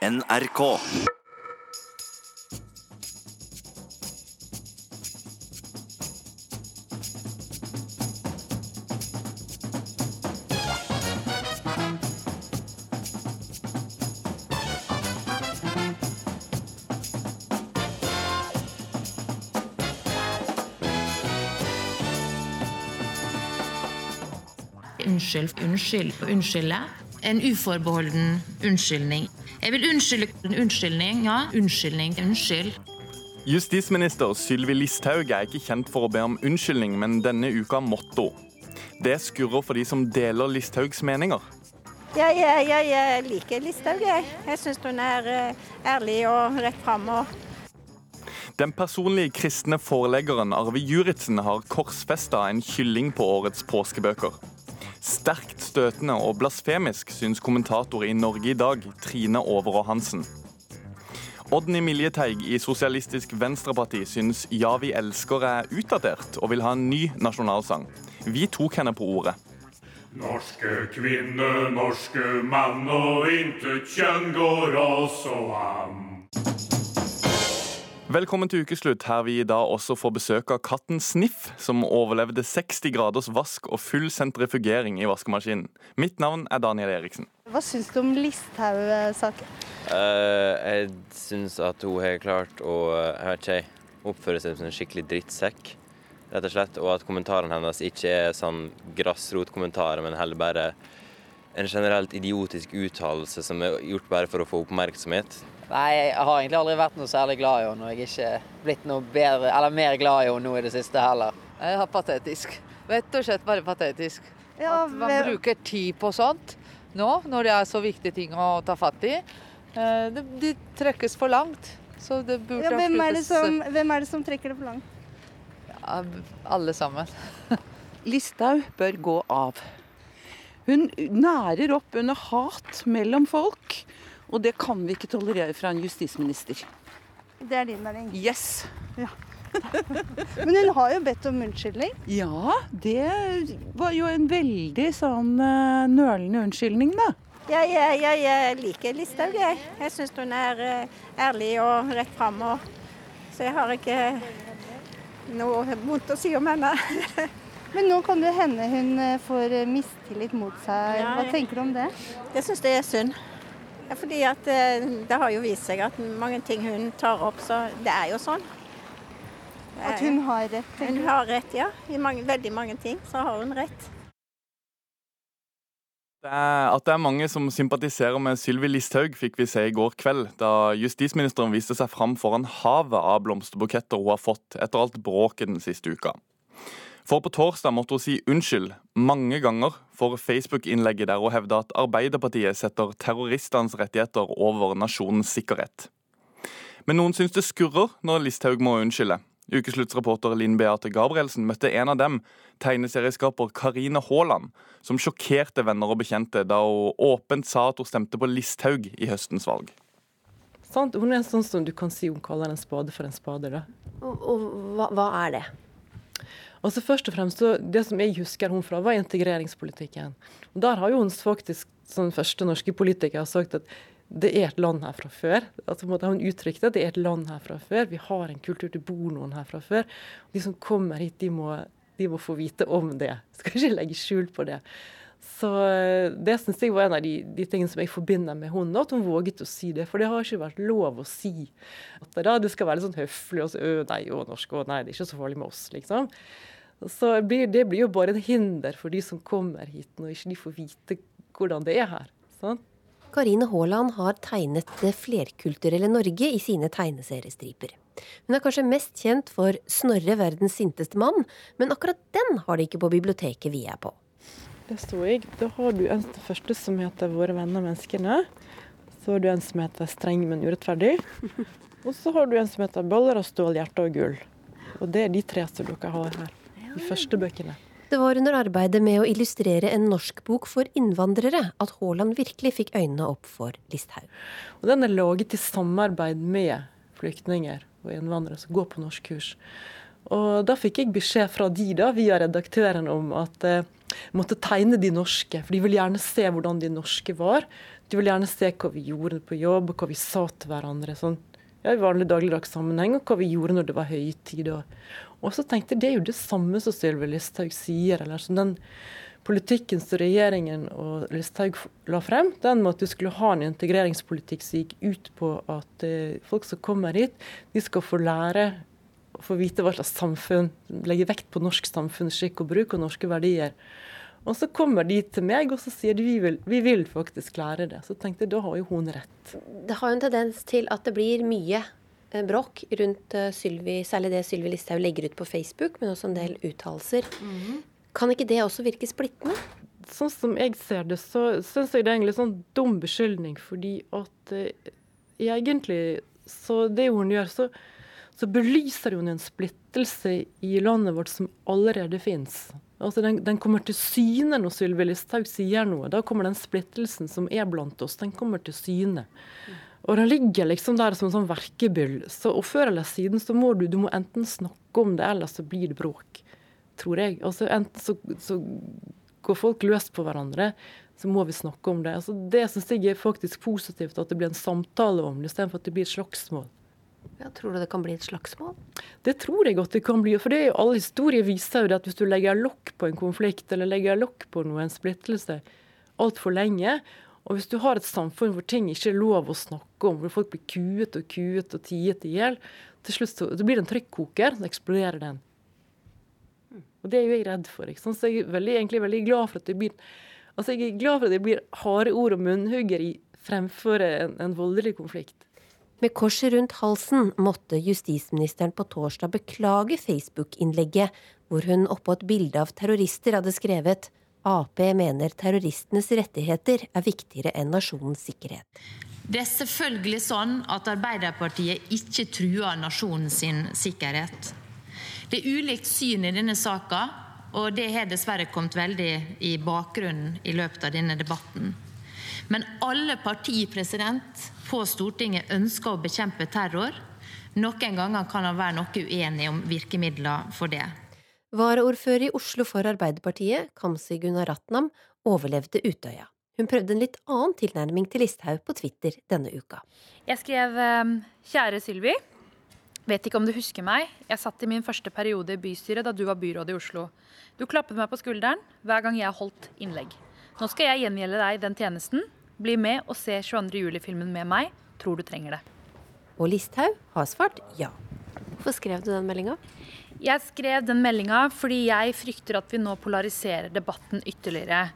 NRK. Unnskyld, unnskyld, unnskylde. En uforbeholden unnskyldning. Jeg vil unnskylde unnskyldning. Ja, unnskyldning. Unnskyld. Justisminister Sylvi Listhaug er ikke kjent for å be om unnskyldning, men denne uka måtte hun. Det skurrer for de som deler Listhaugs meninger. Jeg, ja, ja, jeg liker Listhaug, jeg. Jeg syns hun er eh, ærlig og rett fram. Og Den personlige kristne foreleggeren Arve Juritzen har korsfesta en kylling på årets påskebøker. Sterkt støtende og blasfemisk, syns kommentator i Norge i dag, Trine Overå Hansen. Odny Miljeteig i Sosialistisk Venstreparti syns Ja, vi elsker er utdatert, og vil ha en ny nasjonalsang. Vi tok henne på ordet. Norske kvinne, norske mann, og intet kjønn går oss og an. Velkommen til ukeslutt, her vi i dag også får besøk av katten Sniff, som overlevde 60 graders vask og full sentrifugering i vaskemaskinen. Mitt navn er Daniel Eriksen. Hva syns du om Listhaug-saken? Uh, jeg syns at hun har klart å eh, jeg vet ikke, oppføre seg som en skikkelig drittsekk, rett og slett. Og at kommentarene hennes ikke er sånn grasrotkommentarer, men heller bare en generelt idiotisk uttalelse som er gjort bare for å få oppmerksomhet. Nei, jeg har egentlig aldri vært noe særlig glad i henne, og jeg er ikke blitt noe bedre, eller mer glad i henne nå i det siste heller. Jeg er patetisk. Rett og slett bare patetisk. Ja, At man bruker tid på sånt nå, når det er så viktige ting å ta fatt i. Eh, Det, det trekkes for langt. Så det burde Ja, hvem, er det som, hvem er det som trekker det for langt? ja, alle sammen. Listhaug bør gå av. Hun nærer opp under hat mellom folk, og det kan vi ikke tolerere fra en justisminister. Det er din mening. Yes! Men hun har jo bedt om unnskyldning. Ja, det var jo en veldig sånn eh, nølende unnskyldning, da. jeg, ja, ja, jeg liker Listhaug, jeg. Jeg syns hun er eh, ærlig og rett fram. Og, så jeg har ikke noe vondt å si om henne. Men nå kan det hende hun eh, får mistillit mot seg. Hva tenker du om det? Jeg syns det er synd. Ja, fordi at eh, det har jo vist seg at mange ting hun tar opp, så det er jo sånn. At hun har rett? Hun har rett, ja. I mange, veldig mange ting så har hun rett. Det er, at det er mange som sympatiserer med Sylvi Listhaug, fikk vi se i går kveld, da justisministeren viste seg fram foran havet av blomsterbuketter hun har fått etter alt bråket den siste uka. For på torsdag måtte hun si unnskyld mange ganger for Facebook-innlegget der hun hevda at Arbeiderpartiet setter terroristenes rettigheter over nasjonens sikkerhet. Men noen syns det skurrer når Listhaug må unnskylde. Ukesluttsreporter Linn Beate Gabrielsen møtte en av dem, tegneserieskaper Karine Haaland, som sjokkerte venner og bekjente da hun åpent sa at hun stemte på Listhaug i høstens valg. Sant? Hun er sånn som du kan si hun kaller en spade for en spade. da. Og, og hva, hva er det? Altså først og fremst, Det som jeg husker hun fra, var integreringspolitikken. Og Der har jo hun faktisk som første norske politiker sagt at det er et land her fra før. Altså, Hun uttrykte at det er et land her fra før. Vi har en kultur, det bor noen her fra før. De som kommer hit, de må, de må få vite om det. Skal ikke legge skjul på det. Så eh, det syns jeg var en av de, de tingene som jeg forbinder med henne, at hun våget å si det. For det har ikke vært lov å si. At det, da, det skal være litt sånn høflig og så øh, nei, å, norsk, å, nei, det er ikke så farlig med oss, liksom. Så det blir, det blir jo bare en hinder for de som kommer hit, når ikke de får vite hvordan det er her. sant? Karine Haaland har tegnet det flerkulturelle Norge i sine tegneseriestriper. Hun er kanskje mest kjent for Snorre verdens sinteste mann, men akkurat den har de ikke på biblioteket vi er på. Det sto jeg. Da har du en første som heter 'Våre venner menneskene'. Så har du en som heter 'Streng, men urettferdig'. Og så har du en som heter 'Boller av stål, hjerte og gull'. Og det er de tre som dere har her. De første bøkene. Det var under arbeidet med å illustrere en norskbok for innvandrere at Haaland virkelig fikk øynene opp for Listhaug. Og den er laget i samarbeid med flyktninger og innvandrere som går på norskkurs. Og da fikk jeg beskjed fra de da, via redaktøren om at jeg måtte tegne de norske, for de ville gjerne se hvordan de norske var. De ville gjerne se hva vi gjorde på jobb, hva vi sa til hverandre. sånn ja, i vanlig dagligdags sammenheng, og hva vi gjorde når det var høytid. Og, og så tenkte jeg det er jo det samme som Sylvi Listhaug sier. eller sånn den politikken som regjeringen og Listhaug la frem, den med at du skulle ha en integreringspolitikk som gikk ut på at eh, folk som kommer hit, de skal få lære få vite hva slags samfunn, legge vekt på norsk samfunnsskikk og bruk og norske verdier. Og så kommer de til meg og så sier de vi vil, vi vil faktisk lære det. Så tenkte jeg da har jo hun rett. Det har jo en tendens til at det blir mye bråk rundt eh, Sylvi, særlig det Sylvi Listhaug legger ut på Facebook, men også en del uttalelser. Mm -hmm. Kan ikke det også virke splittende? Sånn som jeg ser det, så syns jeg det er egentlig sånn dum beskyldning. Fordi at eh, egentlig, så det hun gjør, så, så belyser hun en splittelse i landet vårt som allerede fins. Altså den, den, kommer til syne når Sylvi Listhaug sier noe. Da kommer den splittelsen som er blant oss, den kommer til syne. Og den ligger liksom der som en sånn verkebyll. Så, og før eller siden så må du, du må enten snakke om det, eller så blir det bråk tror jeg. Altså, enten så, så, går folk løs på hverandre, så må vi snakke om det. Altså, det syns jeg er faktisk positivt, at det blir en samtale om det, istedenfor at det blir et slagsmål. Ja, tror du det kan bli et slagsmål? Det tror jeg at det kan bli. For det er jo alle historier viser jo det at hvis du legger lokk på en konflikt, eller legger lokk på noe, en splittelse, altfor lenge, og hvis du har et samfunn hvor ting ikke er lov å snakke om, hvor folk blir kuet og kuet og tiet i hjel, til slutt så, det blir det en trykkoker, så eksploderer den. Og det er jo jeg redd for. ikke sant? Så jeg er veldig, egentlig veldig glad for at det blir altså jeg er glad for at det blir harde ord og munnhuggeri fremfor en, en voldelig konflikt. Med korset rundt halsen måtte justisministeren på torsdag beklage Facebook-innlegget hvor hun oppå et bilde av terrorister hadde skrevet Ap mener terroristenes rettigheter er viktigere enn nasjonens sikkerhet. Det er selvfølgelig sånn at Arbeiderpartiet ikke truer nasjonens sikkerhet. Det er ulikt syn i denne saka, og det har dessverre kommet veldig i bakgrunnen i løpet av denne debatten. Men alle partier på Stortinget ønsker å bekjempe terror. Noen ganger kan han være noe uenig om virkemidler for det. Varaordfører i Oslo for Arbeiderpartiet, Kamzy Gunnar Ratnam, overlevde Utøya. Hun prøvde en litt annen tilnærming til Listhaug på Twitter denne uka. Jeg skrev ehm, 'Kjære Sylvi'. Vet ikke om du husker meg. Jeg satt i min første periode i bystyret da du var byråd i Oslo. Du klappet meg på skulderen hver gang jeg holdt innlegg. Nå skal jeg gjengjelde deg den tjenesten. Bli med og se 22. juli-filmen med meg. Tror du trenger det. Og Listhaug har svart ja. Hvorfor skrev du den meldinga? Jeg skrev den meldinga fordi jeg frykter at vi nå polariserer debatten ytterligere.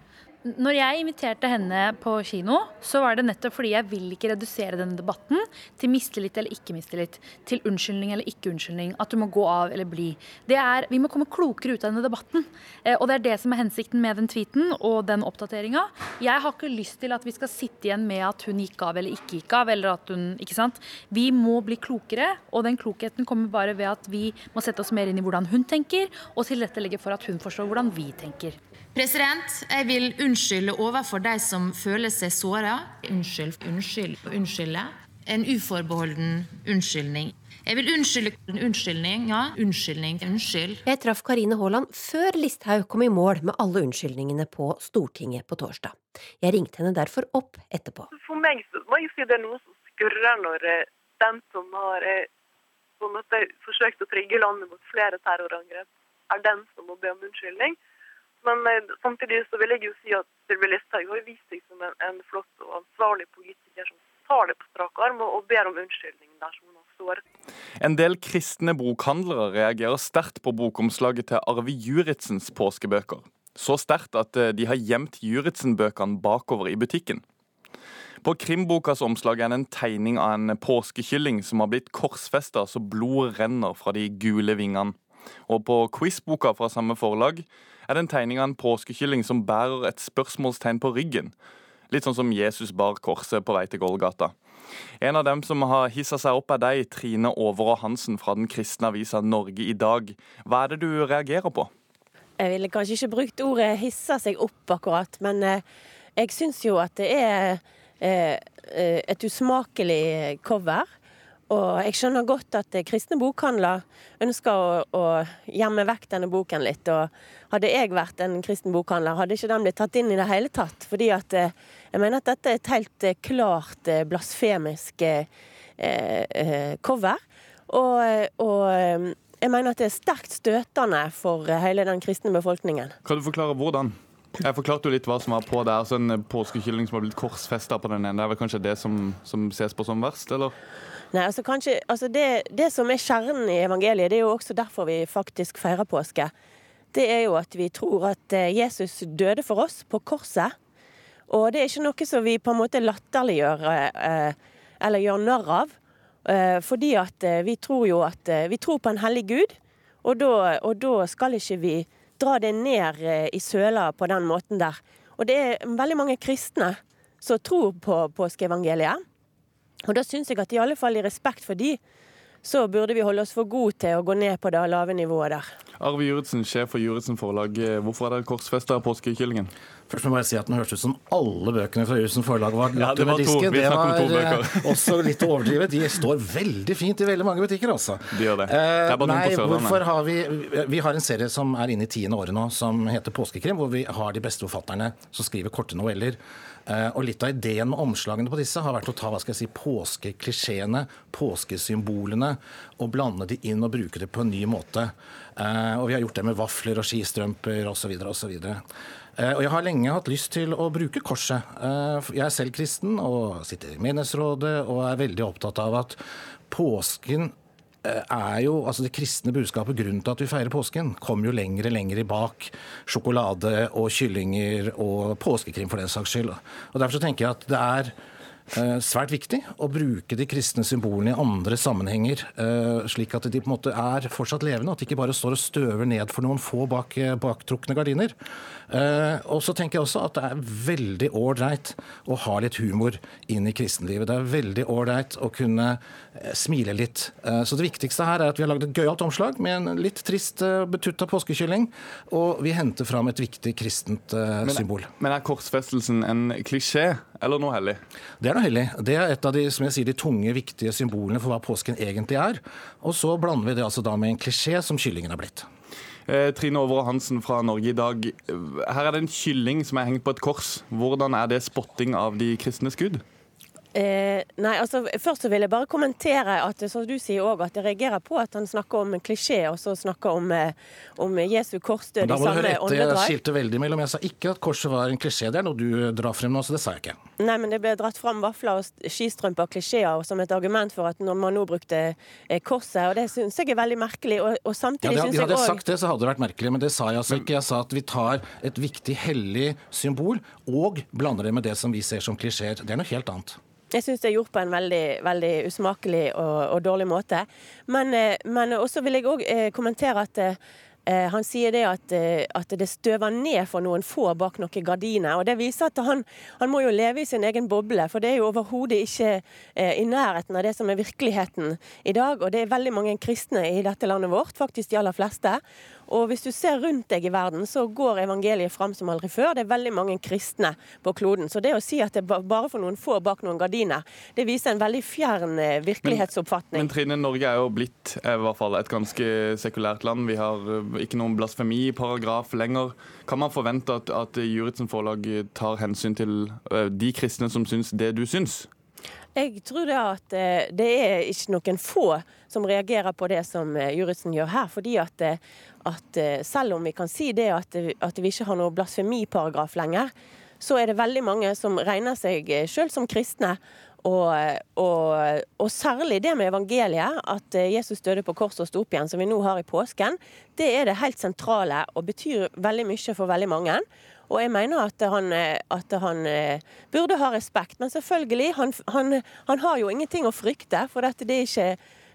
Når jeg inviterte henne på kino, så var det nettopp fordi jeg vil ikke redusere denne debatten til mistillit eller ikke mistillit. Til unnskyldning eller ikke unnskyldning. At du må gå av eller bli. Er, vi må komme klokere ut av denne debatten. Eh, og det er det som er hensikten med den tweeten og den oppdateringa. Jeg har ikke lyst til at vi skal sitte igjen med at hun gikk av eller ikke gikk av. eller at hun, ikke sant? Vi må bli klokere, og den klokheten kommer bare ved at vi må sette oss mer inn i hvordan hun tenker, og tilrettelegge for at hun forstår hvordan vi tenker. President, Jeg vil unnskylde overfor de som føler seg såra. Unnskyld, unnskyld, unnskylde. En uforbeholden unnskyldning. Jeg vil unnskylde unnskyldning. Ja, unnskyldning. Unnskyld. Jeg traff Karine Haaland før Listhaug kom i mål med alle unnskyldningene på Stortinget på torsdag. Jeg ringte henne derfor opp etterpå. For meg må jeg si det er noe som skurrer når eh, den som har eh, på en måte forsøkt å trygge landet mot flere terrorangrep, er den som må be om unnskyldning. Men eh, samtidig så vil jeg jo si at Sylvi Listhaug har vist seg som en, en, flott og ansvarlig politiker som tar det på strak arm og, og ber om unnskyldning dersom hun såret. En del kristne bokhandlere reagerer sterkt på bokomslaget til Arve Juritzens påskebøker. Så sterkt at eh, de har gjemt Juritzen-bøkene bakover i butikken. På Krimbokas omslag er det en tegning av en påskekylling som har blitt korsfesta så blodet renner fra de gule vingene. Og på quizboka fra samme forlag er det en tegning av en påskekylling som bærer et spørsmålstegn på ryggen. Litt sånn som Jesus bar korset på vei til Golgata. En av dem som har hissa seg opp, er deg, Trine Overå Hansen fra den kristne avisa Norge i dag. Hva er det du reagerer på? Jeg ville kanskje ikke brukt ordet 'hissa seg opp', akkurat, men eh, jeg syns jo at det er eh, eh, et usmakelig cover. Og jeg skjønner godt at kristne bokhandler ønsker å, å gjemme vekk denne boken litt. Og hadde jeg vært en kristen bokhandler, hadde ikke den blitt tatt inn i det hele tatt. Fordi at jeg mener at dette er et helt klart blasfemisk eh, cover. Og, og jeg mener at det er sterkt støtende for hele den kristne befolkningen. Kan du forklare hvordan? Jeg forklarte jo litt hva som var på der. Så en påskekylling som har blitt korsfesta på den ene. Det er vel kanskje det som, som ses på som verst, eller? Nei, altså kanskje, altså det, det, som er kjernen i evangeliet, det er jo også derfor vi faktisk feirer påske. Det er jo at vi tror at eh, Jesus døde for oss på korset. Og det er ikke noe som vi på en måte latterliggjør eh, eller gjør narr av. Eh, fordi at vi tror jo at vi tror på en hellig Gud, og da, og da skal ikke vi dra det ned i søla på den måten der. Og det er veldig mange kristne som tror på påskeevangeliet. Og da syns jeg at i alle fall i respekt for de, så burde vi holde oss for gode til å gå ned på det lave nivået der. Arve Juritzen, sjef for Juritzen forlag. Hvorfor er dere korsfesta påskekyllingen? Først må jeg bare si at Den hørtes ut som alle bøkene fra Juritzen forlag var lagt ja, under disken. Det var eh, også litt overdrivet. De står veldig fint i veldig mange butikker, altså. De gjør det. det er nei, hvorfor har vi Vi har en serie som er inne i tiende året nå, som heter Påskekrim, hvor vi har de beste forfatterne som skriver korte noveller. Eh, og Litt av ideen med omslagene på disse har vært å ta hva skal jeg si, påskeklisjeene, påskesymbolene, og blande de inn og bruke det på en ny måte. Eh, og Vi har gjort det med vafler og skistrømper osv. osv. Og jeg har lenge hatt lyst til å bruke korset. Eh, jeg er selv kristen og sitter i menighetsrådet og er veldig opptatt av at påsken Eh, er jo altså det kristne budskapet, grunnen til at vi feirer påsken, kommer jo lenger og lenger bak sjokolade og kyllinger og påskekrim for den saks skyld. Og Derfor så tenker jeg at det er eh, svært viktig å bruke de kristne symbolene i andre sammenhenger, eh, slik at de på en måte er fortsatt levende, at de ikke bare står og støver ned for noen få bak baktrukne gardiner. Eh, og så tenker jeg også at det er veldig ålreit å ha litt humor inn i kristenlivet. Det er veldig ålreit å kunne eh, smile litt. Eh, så det viktigste her er at vi har lagd et gøyalt omslag med en litt trist betutta påskekylling, og vi henter fram et viktig kristent symbol. Men er korsfestelsen en klisjé eller noe hellig? Det er noe hellig. Det er et av de, som jeg sier, de tunge, viktige symbolene for hva påsken egentlig er. Og så blander vi det altså da med en klisjé som kyllingen har blitt. Eh, Trine Overå Hansen fra Norge i dag. Her er det en kylling som er hengt på et kors. Hvordan er det spotting av de kristne skudd? Eh, nei, altså Først så vil jeg bare kommentere at som du sier også, at jeg reagerer på at han snakker om klisjé, og så snakker om, eh, om Jesu korsdød i samme åndedrag. Jeg skilte veldig mellom. Jeg sa ikke at korset var en klisjé. Det er noe du drar frem nå, så det sa jeg ikke. Nei, men det ble dratt fram vafler og skistrømper og klisjeer som et argument for at når man nå brukte eh, korset, og det syns jeg er veldig merkelig. Og, og samtidig ja, syns jeg òg Hadde jeg sagt det, så hadde det vært merkelig, men det sa jeg altså ikke. Jeg sa at vi tar et viktig hellig symbol og blander det med det som vi ser som klisjeer. Det er noe helt annet. Jeg syns det er gjort på en veldig, veldig usmakelig og, og, dårlig måte. Men, eh, men også vil jeg òg eh, kommentere at eh, han sier det at, at, det støver ned for noen få bak noen gardiner. og Det viser at han, han må jo leve i sin egen boble, for det er jo overhodet ikke i nærheten av det som er virkeligheten i dag. Og det er veldig mange kristne i dette landet vårt, faktisk de aller fleste. Og hvis du ser rundt deg i verden, så går evangeliet fram som aldri før. Det er veldig mange kristne på kloden. Så det å si at det er bare for noen få bak noen gardiner, det viser en veldig fjern eh, virkelighetsoppfatning. Men, men Trine, Norge er jo blitt eh, i hvert fall et ganske sekulært land. Vi har eh, ikke noen blasfemiparagraf lenger. Kan man forvente at, at Juritzen forlag tar hensyn til de kristne som syns det du syns? Jeg tror det at det er ikke noen få som reagerer på det som Juritzen gjør her. fordi at at eh, selv om vi kan si det at, at vi ikke har noe blasfemiparagraf lenger, så er det veldig mange som regner seg eh, sjøl som kristne. Og, og, og, særlig det med evangeliet, at eh, Jesus døde på korset og sto opp igjen, som vi nå har i påsken, det er det helt sentrale og betyr veldig mye for veldig mange. Og jeg mener at han, at han burde ha respekt. Men selvfølgelig, han, han, han, har jo ingenting å frykte, for dette det er ikke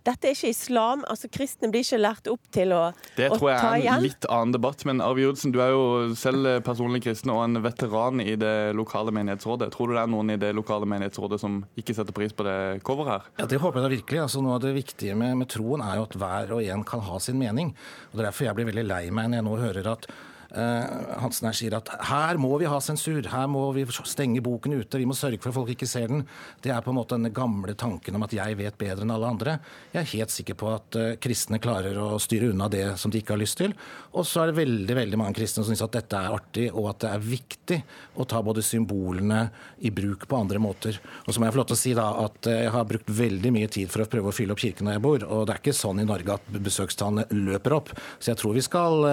dette er ikke islam. altså Kristne blir ikke lært opp til å, det å ta igjen. Det tror jeg er en litt annen debatt. Men Arve Judsen, du er jo selv personlig kristen og en veteran i det lokale menighetsrådet. Tror du det er noen i det lokale menighetsrådet som ikke setter pris på det coveret her? Ja, Det håper jeg da virkelig. Altså, noe av det viktige med, med troen er jo at hver og en kan ha sin mening. Og Det er derfor jeg blir veldig lei meg når jeg nå hører at Hansen her sier at her må vi ha sensur, her må vi stenge boken ute, vi må sørge for at folk ikke ser den. Det er på en måte den gamle tanken om at jeg vet bedre enn alle andre. Jeg er helt sikker på at uh, kristne klarer å styre unna det som de ikke har lyst til. Og så er det veldig veldig mange kristne som syns at dette er artig, og at det er viktig å ta både symbolene i bruk på andre måter. Og så må jeg få lov til å si da at uh, jeg har brukt veldig mye tid for å prøve å fylle opp kirken der jeg bor, og det er ikke sånn i Norge at besøkstallene løper opp. Så jeg tror vi skal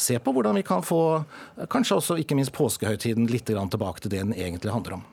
se på hvordan vi kan få kanskje også ikke minst påskehøytiden litt tilbake til det den egentlig handler om.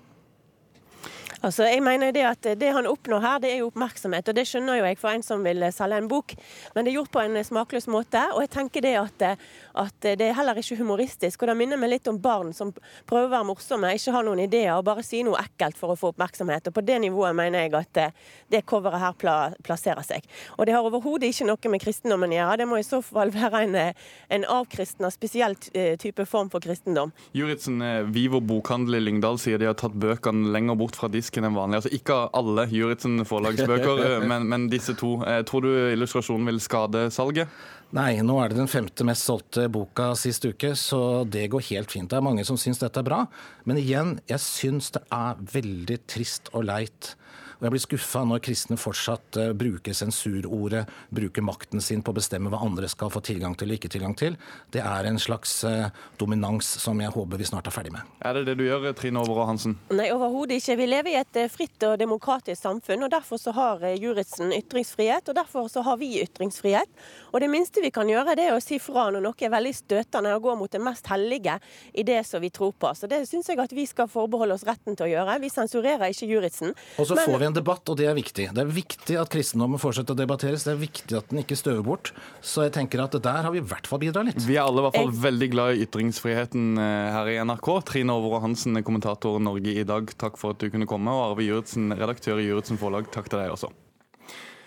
Altså, jeg mener Det at det han oppnår her, det er jo oppmerksomhet. og Det skjønner jo jeg for en som vil selge en bok, men det er gjort på en smakløs måte. og jeg tenker det at, at det er heller ikke humoristisk. og Det minner meg litt om barn som prøver å være morsomme, ikke har noen ideer og bare sier noe ekkelt for å få oppmerksomhet. og På det nivået mener jeg at det coveret her plasserer seg. Og Det har overhodet ikke noe med kristendommen å gjøre. Det må i så fall være en, en avkristna, spesiell eh, type form for kristendom. Juritzen, eh, Vivo bokhandel i Lyngdal sier de har tatt bøkene lenger bort fra disk disken enn vanlig. Altså Ikke alle Juritzen forlagsbøker, eh, men, men, disse to. Eh, tror du illustrasjonen vil skade salget? Nei, nå er det den femte mest solgte boka sist uke, så det går helt fint. Det er mange som syns dette er bra. Men igjen, jeg syns det er veldig trist og leit og jeg blir skuffa når kristne fortsatt uh, bruker sensurordet, bruker makten sin på å bestemme hva andre skal få tilgang til og ikke tilgang til. Det er en slags uh, dominans som jeg håper vi snart er ferdig med. Er det det du gjør, Trine Overå Hansen? Nei, overhodet ikke. Vi lever i et uh, fritt og demokratisk samfunn, og derfor så har Juritzen ytringsfrihet, og derfor så har vi ytringsfrihet. Og det minste vi kan gjøre, det er å si fra når noe er veldig støtende og går mot det mest hellige i det som vi tror på. Så det syns jeg at vi skal forbeholde oss retten til å gjøre. Vi sensurerer ikke Juritzen. Og så får vi en debatt, og det er viktig. Det er viktig at kristendommen fortsetter å debatteres. Det er viktig at den ikke støver bort. Så jeg tenker at der har vi i hvert fall bidratt litt. Vi er alle i hvert fall jeg... veldig glad i ytringsfriheten eh, her i NRK. Trine Overå Hansen, kommentator Norge i dag, takk for at du kunne komme. Og Arve Juritzen, redaktør i Juritzen Forlag, takk til deg også.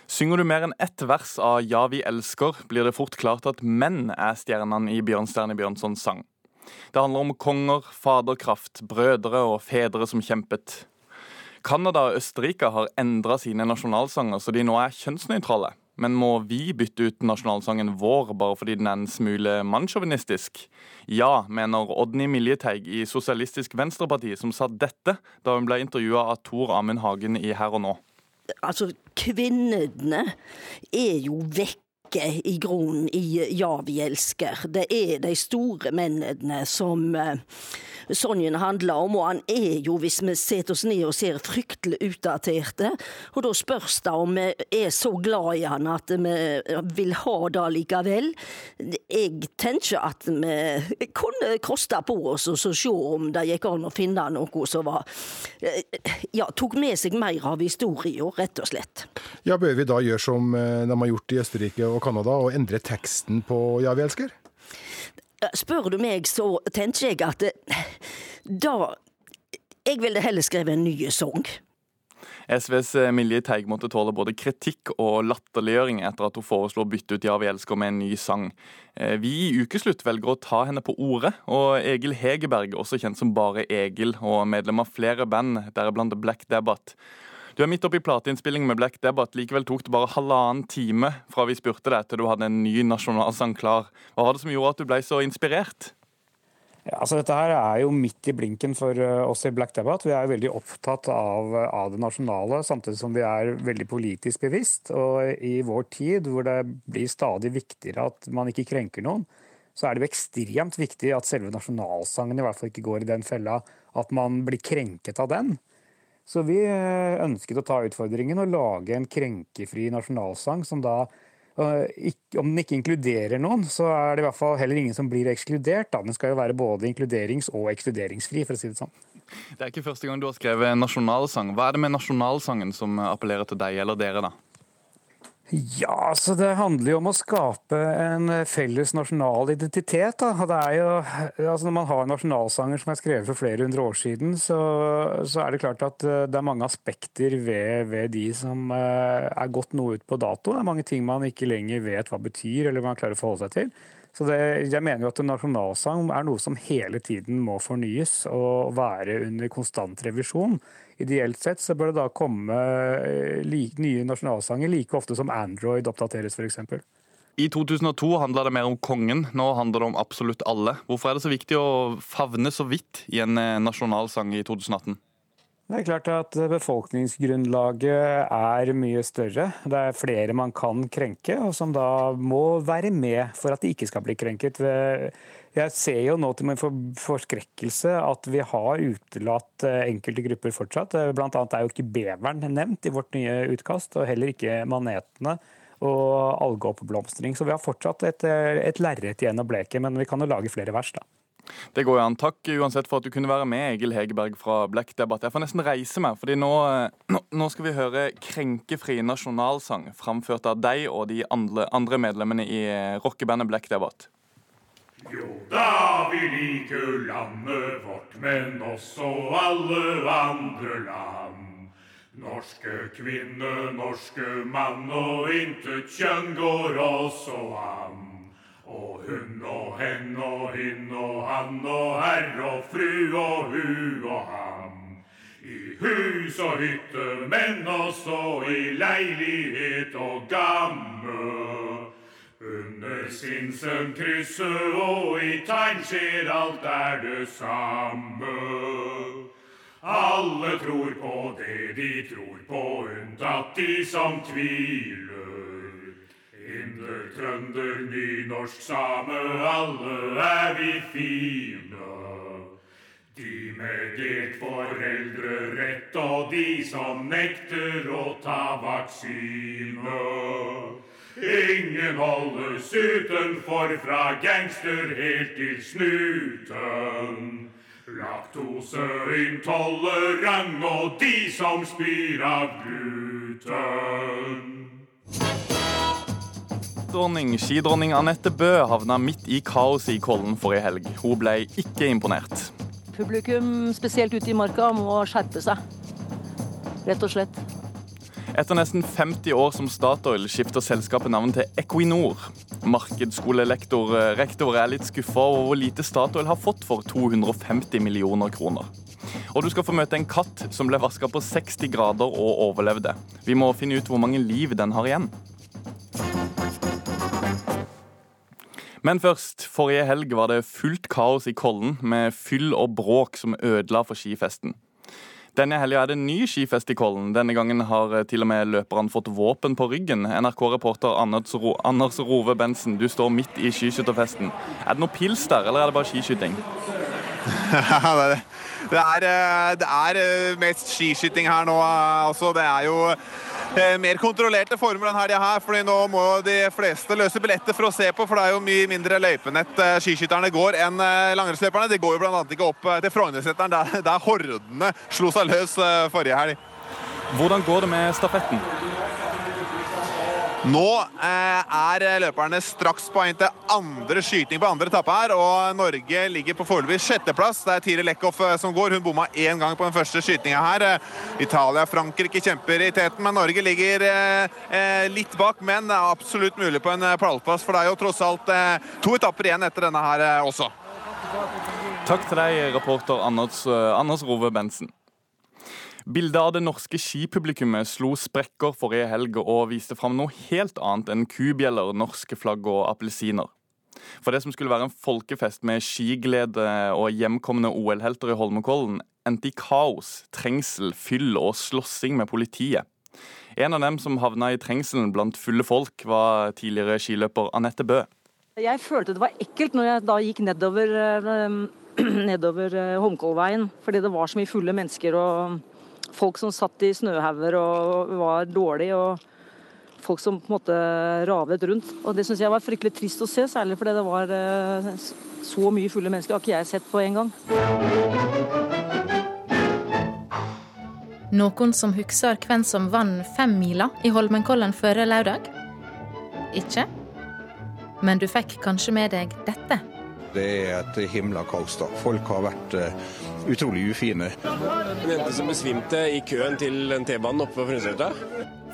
Synger du mer enn ett vers av Ja, vi elsker, blir det fort klart at menn er stjernene i Bjørnstjerne Bjørnsons sang. Det handler om konger, faderkraft, brødre og fedre som kjempet. Canada og Østerrike har endra sine nasjonalsanger så de nå er kjønnsnøytrale. Men må vi bytte ut nasjonalsangen vår bare fordi den er en smule mannssjåvinistisk? Ja, mener Odny Miljeteig i Sosialistisk Venstreparti, som sa dette da hun ble intervjua av Tor Amund Hagen i Her og nå. Altså, kvinnene er jo vekk ikke i grunnen i Ja, vi elsker. Det er de store mennene som Sonjen handler om, og han er jo, hvis vi setter oss ned og ser, fryktelig utdaterte. Og da spørs det om vi er så glad i han at vi vil ha det likevel. Jeg tenker at vi kunne koste på oss og se om det gikk an å finne noe som var ja, tok med seg mer av historien, rett og slett. Ja, Bør vi da gjøre som eh, de har gjort i Østerrike og Canada, og endre teksten på Ja, vi elsker? Spør du meg, så tenker jeg at eh, da Jeg ville heller skrevet en ny sang. SVs eh, Milje Teig måtte tåle både kritikk og latterliggjøring etter at hun foreslo å bytte ut Ja, vi elsker med en ny sang. Eh, vi i Ukeslutt velger å ta henne på ordet, og Egil Hegerberg, også kjent som Bare Egil, og medlem av flere band, deriblant Black Debate, du er midt oppi plateinnspilling med Black Debate. Likevel tok det bare halvannen time fra vi spurte deg til du hadde en ny nasjonalsang klar. Hva var det som gjorde at du ble så inspirert? Ja, altså dette her er jo midt i blinken for eh, oss i Black Debate. Vi er veldig opptatt av, av, det nasjonale, samtidig som vi er veldig politisk bevisst. Og i vår tid, hvor det blir stadig viktigere at man ikke krenker noen, så er det jo ekstremt viktig at selve nasjonalsangen i hvert fall ikke går i den fella at man blir krenket av den. Så vi eh, ønsket å ta utfordringen og lage en krenkefri nasjonalsang som da eh, om den ikke inkluderer noen, så er det i hvert fall heller ingen som blir ekskludert. Da. Den skal jo være både inkluderings- og ekskluderingsfri, for å si det sånn. Det er ikke første gang du har skrevet nasjonalsang. Hva er det med nasjonalsangen som appellerer til deg eller dere, da? Ja, så Det handler jo om å skape en felles nasjonal identitet. Da. Det er jo, altså når man har nasjonalsanger som er skrevet for flere hundre år siden, så, så er det klart at eh, det er mange aspekter ved, ved, de som eh, er gått noe ut på dato. Det er mange ting man ikke lenger vet hva betyr, eller man klarer å forholde seg til. Så det, jeg mener jo at en nasjonalsang er noe som hele tiden må fornyes og være under konstant revisjon. Ideelt sett så bør det da komme eh, like, nye nasjonalsanger like ofte som Android oppdateres, f.eks. I 2002 handla det mer om kongen, nå handler det om absolutt alle. Hvorfor er det så viktig å favne så vidt i en eh, nasjonalsang i 2018? Det er klart at befolkningsgrunnlaget er mye større. Det er flere man kan krenke, og som da må være med for at de ikke skal bli krenket. Jeg ser jo nå til min forskrekkelse at vi har utelatt eh, enkelte grupper fortsatt. Blant annet er jo ikke beveren nevnt i vårt nye utkast, og heller ikke manetene og algeoppblomstring. Så vi har fortsatt et, et lerret igjen å bleke, men vi kan jo lage flere vers, da. Det går jo an. Takk uansett for at du kunne være med, Egil Hegerberg fra Black Debatt. Jeg får nesten reise meg, fordi nå, nå skal vi høre 'Krenkefri nasjonalsang' framført av deg og de andre, andre medlemmene i rockebandet Black Debatt. Jo da, vi liker landet vårt, men også alle andre land. Norske kvinne, norske mann, og intet kjønn går også an. Og hun og hen og hin og han og herr og fru og hu og ham. I hus og hytte, men også i leilighet og gamme. Under Sinsen krysset og i tegn skjer alt er det samme. Alle tror på det de tror på, unntatt de som tviler. Inder, trønder, nynorsk, same, alle er vi fine. De med delt foreldrerett og de som nekter å ta vaksine. Ingen holdes utenfor fra gangster helt til snuten. Laktoseintolerant og de som spyr av gluten. Dronning, skidronning Anette Bø havna midt i kaoset i Kollen forrige helg. Hun ble ikke imponert. Publikum, spesielt ute i marka, må skjerpe seg. Rett og slett. Etter nesten 50 år som Statoil skifter selskapet navn til Equinor. Markedsskolelektor eh, rektor er litt skuffa over hvor lite Statoil har fått for 250 millioner kroner. Og du skal få møte en katt som ble vaska på 60 grader og overlevde. Vi må finne ut hvor mange liv den har igjen. Men først. Forrige helg var det fullt kaos i Kollen, med fyll og bråk som ødela for skifesten. Denne helga er det ny skifest i Kollen. Denne gangen har eh, til og med løperne fått våpen på ryggen. NRK-reporter Anders, Ro Anders Rove Bensen, du står midt i skiskytterfesten. Er det noe pils der, eller er det bare skiskyting? det, er, eh, det er eh, mest skiskyting her nå. Altså, det er jo Eh, mer kontrollerte former denne helga her. fordi nå må de fleste løse billetter for å se på, for det er jo mye mindre løypenett eh, skiskytterne går enn eh, langrennsløperne. De går jo bl.a. ikke opp til Frognerseteren, der, der hordene slo seg løs forrige helg. Hvordan går det med stafetten? Nå eh, er løperne straks på vei til andre skyting på andre etappe her, og Norge ligger på foreløpig sjetteplass. Det er Tire Lekhoff eh, som går. Hun bomma én gang på den første skytinga her. Italia og Frankrike kjemper i teten, men Norge ligger eh, litt bak. Men det er absolutt mulig på en pallplass, for det er jo tross alt to etapper igjen etter denne her også. Takk til deg, reporter Anders, Anders Rove Bensen. Bildet av det norske skipublikummet slo sprekker forrige helg og viste fram noe helt annet enn kubjeller, norske flagg og appelsiner. For det som skulle være en folkefest med skiglede og hjemkomne OL-helter i Holmenkollen, endte i kaos, trengsel, fyll og slåssing med politiet. En av dem som havna i trengselen blant fulle folk, var tidligere skiløper Anette Bø. Jeg følte det var ekkelt når jeg da gikk nedover, eh, nedover eh, Holmenkollveien, fordi det var så mye fulle mennesker. og folk som satt i snøhauger og var dårlige, og folk som på en måte ravet rundt. Og Det syns jeg var fryktelig trist å se, særlig fordi det var eh, så mye fulle mennesker. Det har ikke jeg sett på en gang. Noen som husker hvem som vant femmila i Holmenkollen forrige lørdag? Ikke? Men du fikk kanskje med deg dette? Det er et himla kaos. da. Folk har vært uh, utrolig ufine. En jente som besvimte i køen til en T-banen oppe på Frøysletta.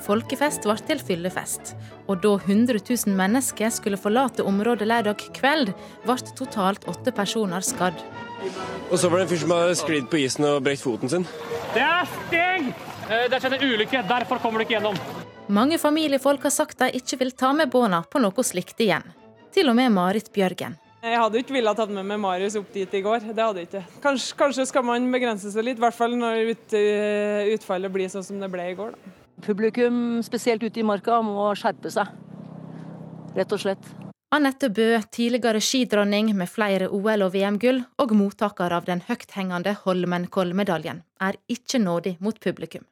Folkefest ble til fyllefest, og da 100 000 mennesker skulle forlate området lørdag kveld, ble totalt åtte personer skadd. Og så var det en fyr som hadde sklidd på isen og brekt foten sin. Det er stengt! Eh, det har skjedd en ulykke, derfor kommer du ikke gjennom. Mange familiefolk har sagt de ikke vil ta med barna på noe slikt igjen. Til og med Marit Bjørgen. Jeg hadde ikke villet tatt med meg Marius opp dit i går. Det hadde jeg ikke. Kanskje, kanskje skal man begrense seg litt, i hvert fall når ut, eh, utfallet blir sånn som det ble i går. Da. Publikum, spesielt ute i marka, må skjerpe seg. Rett og slett. Anette Bø, tidligere skidronning med flere OL- og VM-gull, og mottaker av den høythengende Holmenkollmedaljen, er ikke nådig mot publikum.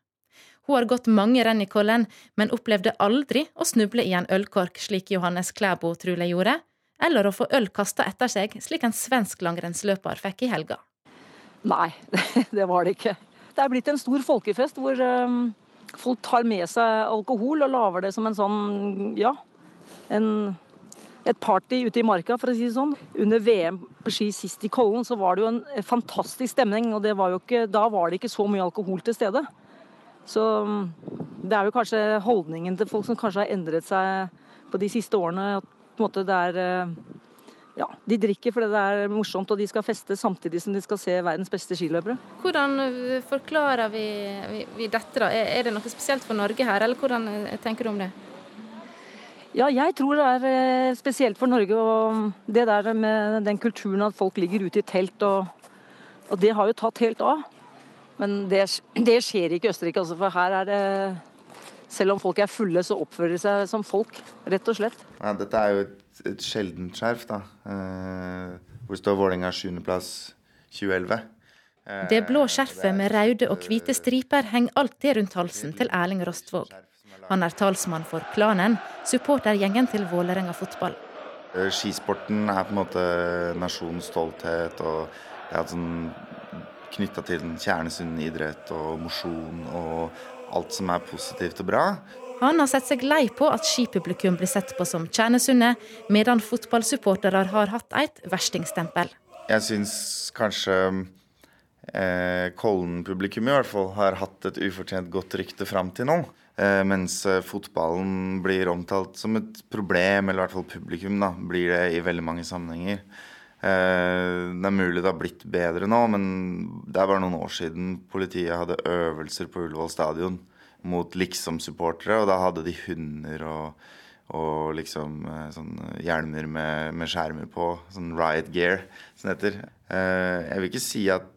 Hun har gått mange renn i Kollen, men opplevde aldri å snuble i en ølkork slik Johannes Klæbo trolig gjorde, eller å få øl kasta etter seg slik en svensk langrennsløper fikk i helga. Nei, det var det ikke. Det er blitt en stor folkefest hvor um, folk tar med seg alkohol og lager det som en sånn, ja, en, et party ute i marka, for å si det sånn. Under VM på ski sist i Kollen så var det jo en fantastisk stemning, og var ikke, da var det ikke så mye alkohol til stede. Så um, det er jo kanskje holdningen til folk som kanskje har endret seg på de siste årene. At måte det er uh, ja, de drikker fordi det er morsomt, og de skal feste samtidig som de skal se verdens beste skiløpere. Hvordan uh, forklarer vi, vi, vi dette, da? Er det noe spesielt for Norge her, eller hvordan uh, tenker du om det? Ja, jeg tror det er spesielt for Norge. Og det der med den kulturen at folk ligger ute i telt, og, og det har jo tatt helt av. Men det, det skjer ikke i Østerrike, altså, for her er det Selv om folk er fulle, så oppfører de seg som folk, rett og slett. Ja, dette er jo et, et sjeldent skjerf, da. Eh, hvor står Vålerenga 7.-plass 2011. Eh, det blå skjerfet med røde og hvite striper henger alltid rundt halsen til Erling Rostvåg. Han er talsmann for klanen, supportergjengen til Vålerenga fotball. Eh, skisporten er på en måte nasjonens stolthet. og det er sånn knytta til Kjernesund kjernesunn idrett og mosjon og alt som er positivt og bra. Han har sett seg lei på at skipublikum blir sett på som kjernesunne, medan fotballsupportere har hatt et verstingstempel. Jeg syns kanskje eh, Kollen-publikum i hvert fall har hatt et ufortjent godt rykte fram til nå. Eh, mens eh, fotballen blir omtalt som et problem, eller i hvert fall publikum da, blir det i veldig mange sammenhenger. Eh, det er mulig det har blitt bedre nå, men det er bare noen år siden politiet hadde øvelser på Ullevål stadion mot liksom-supportere, og da hadde de hunder og, og liksom eh, sånn hjelmer med, med, skjermer på. Sånn riot gear, som det heter. Eh, jeg vil ikke si at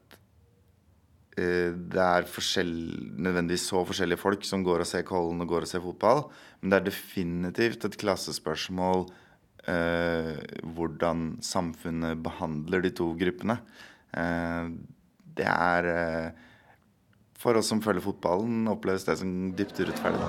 det er nødvendigvis så forskjellige folk som går og ser Kollen og går og ser fotball, men det er definitivt et klassespørsmål hvordan samfunnet behandler de to gruppene. Eh, det er eh, For oss som følger fotballen, oppleves det som dypt urettferdig.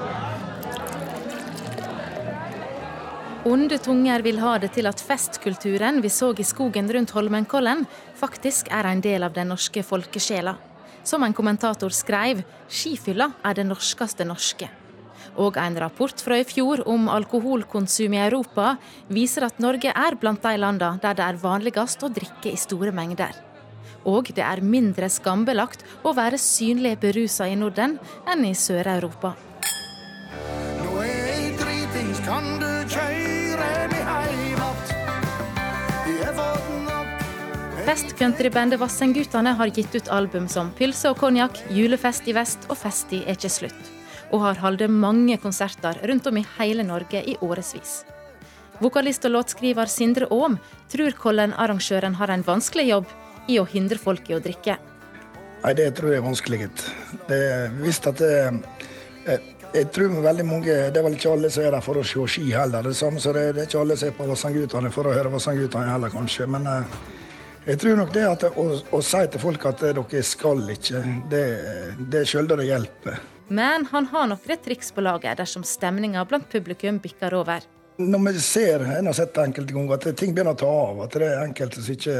Onde tunger vil ha det til at festkulturen vi så i skogen rundt Holmenkollen, faktisk er en del av den norske folkesjela. Som en kommentator skrev, skifylla er det norskeste norske. Og en rapport fra i fjor om alkoholkonsum i Europa viser at Norge er blant de landene der det er vanligst å drikke i store mengder. Og det er mindre skambelagt å være synlig berusa i Norden enn i Sør-Europa. Nå er jeg dritings, kan du kjøre meg heim Festcountrybandet Vassendgutane har gitt ut album som Pylse og konjakk', 'Julefest i vest' og 'Festi er ikke slutt' og har holdt mange konserter rundt om i hele Norge i årevis. Vokalist og låtskriver Sindre Aam tror Kollen-arrangøren har en vanskelig jobb i å hindre folk i å drikke. Nei, Det tror jeg er vanskelig. Det er visst at det, jeg, jeg tror veldig mange, Det er vel ikke alle som er der for å se ski heller. Det samme så det, det er ikke alle som er på Vassendgutane for å høre Vassendgutane heller, kanskje. Men eh, jeg tror nok det at å, å si til folk at dere skal ikke, det, det er sjelden det hjelper. Men han har noen triks på laget dersom stemninga blant publikum bikker over. Når vi ser, en har sett enkelte ganger, at ting begynner å ta av, at det er enkelte som ikke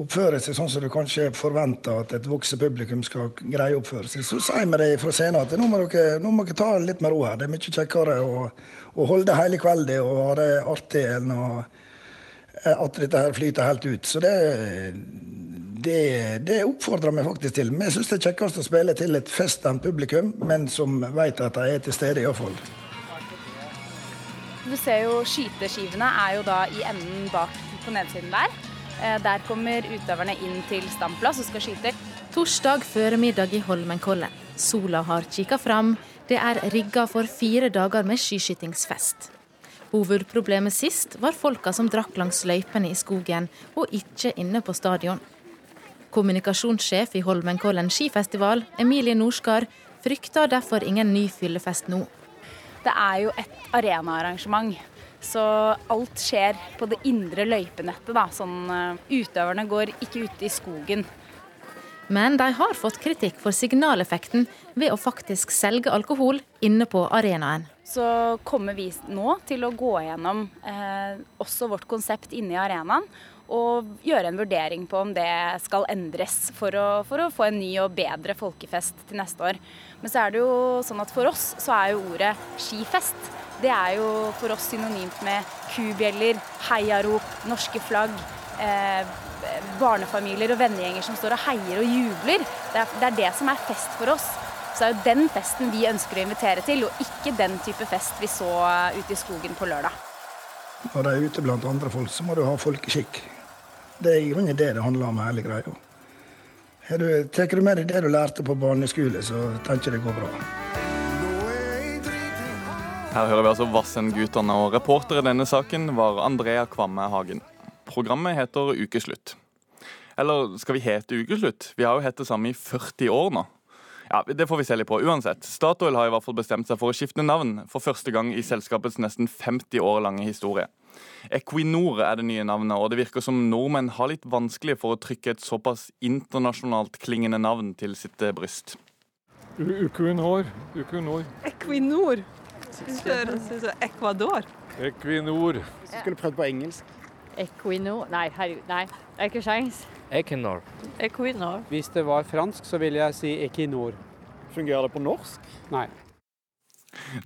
oppfører seg sånn som du kanskje forventer at et voksen publikum skal greie å oppføre seg, så sier vi det fra scenen at nå må, dere, nå må dere ta litt med ro her. Det er mye kjekkere å, å holde det hele kvelden og ha det artig enn at dette her flyter helt ut. Så det, det, det oppfordrer vi faktisk til. Vi syns det er kjekkest å spille til et feststemt publikum, men som vet at de er til stede iallfall. Du ser jo skyteskivene er jo da i enden bak på nedsiden der. Eh, der kommer utøverne inn til standplass og skal skyte. Torsdag formiddag i Holmenkollen. Sola har kikka fram, Det er rigga for fire dager med skiskytingsfest. Hovedproblemet sist var folka som drakk langs løypene i skogen, og ikke inne på stadion. Kommunikasjonssjef i Holmenkollen skifestival, Emilie Norskar, frykter derfor ingen ny fyllefest nå. Det er jo et arenaarrangement. Så alt skjer på det indre løypenettet. Da. Sånn, uh, utøverne går ikke ute i skogen. Men de har fått kritikk for signaleffekten ved å faktisk selge alkohol inne på arenaen. Så kommer vi nå til å gå gjennom eh, også vårt konsept inne i arenaen. Og gjøre en vurdering på om det skal endres for å, for å få en ny og bedre folkefest til neste år. Men så er det jo sånn at for oss så er jo ordet skifest det er jo for oss synonymt med kubjeller, heiarop, norske flagg. Eh, barnefamilier og vennegjenger som står og heier og jubler. Det er, det er, det som er fest for oss. Så er jo den festen vi ønsker å invitere til, og ikke den type fest vi så ute i skogen på lørdag. Når de er ute blant andre folk, så må du ha folkeskikk. Det er i grunnen det det handler om, hele greia. Tar du med deg det du lærte på barneskole, så tenker jeg det går bra. Her hører vi altså Vassendgutane, og reporter i denne saken var Andrea Kvamme Hagen. Programmet heter Ukeslutt. Eller skal vi hete Ukeslutt? Vi har jo hett det samme i 40 år nå. Ja, Det får vi se litt på. Uansett, Statoil har i hvert fall bestemt seg for å skifte navn for første gang i selskapets nesten 50 år lange historie. Equinor er det nye navnet, og det virker som nordmenn har litt vanskelig for å trykke et såpass internasjonalt klingende navn til sitt eh, bryst. Equinor. Equinor. Equinor. Ut Ecuador. Equinor. Du skulle prøvd på engelsk. Equinor Nei, herregud. Nei, det er ikke sjans. Equinor. Equinor. Hvis det var fransk, så ville jeg si Equinor. Fungerer det på norsk? Nei.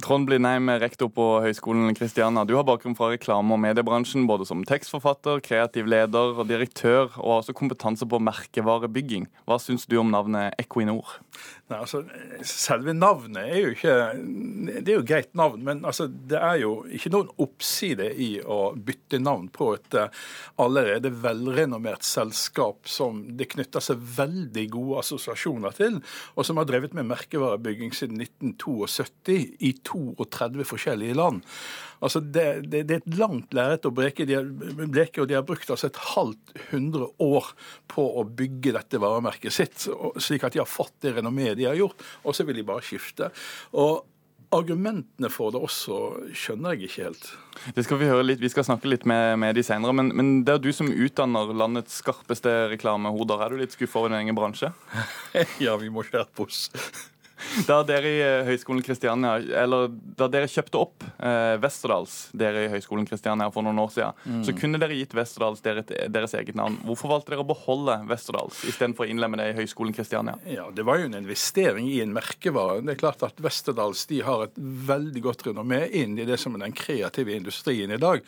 Trond Blindheim, rektor på Høgskolen Kristiania. Du har bakgrunn fra reklame- og mediebransjen, både som tekstforfatter, kreativ leder og direktør, og har også kompetanse på merkevarebygging. Hva syns du om navnet Equinor? Nei, altså, Selve navnet er jo ikke Det er jo greit navn, men altså, det er jo ikke noen oppside i å bytte navn på et uh, allerede velrenommert selskap som det knytter seg veldig gode assosiasjoner til, og som har drevet med merkevarebygging siden 1972 i 32 forskjellige land. Altså det, det, det, er et langt lerret å bleke, og de har brukt altså et halvt hundre år på å bygge dette varemerket sitt, slik at de har fått det renommeet de har gjort, og så vil de bare skifte. Og Argumentene for det også skjønner jeg ikke helt. Det skal Vi høre litt, vi skal snakke litt med, med de senere, men, men, det er du som utdanner landets skarpeste reklamehoder. Er du litt skuffa over din egen bransje? ja, vi må skjerpe oss. Da dere i eh, Høgskolen Kristiania, eller da dere kjøpte opp eh, Westerdals dere i Høgskolen Kristiania for noen år siden, mm. så kunne dere gitt Westerdals deres, deres eget navn. Hvorfor valgte dere å beholde Westerdals istedenfor å innlemme det i Høgskolen Kristiania? Ja, Det var jo en investering i en merkevare. Det er klart at Westerdals de har et veldig godt renommé inn i det som er den kreative industrien i dag.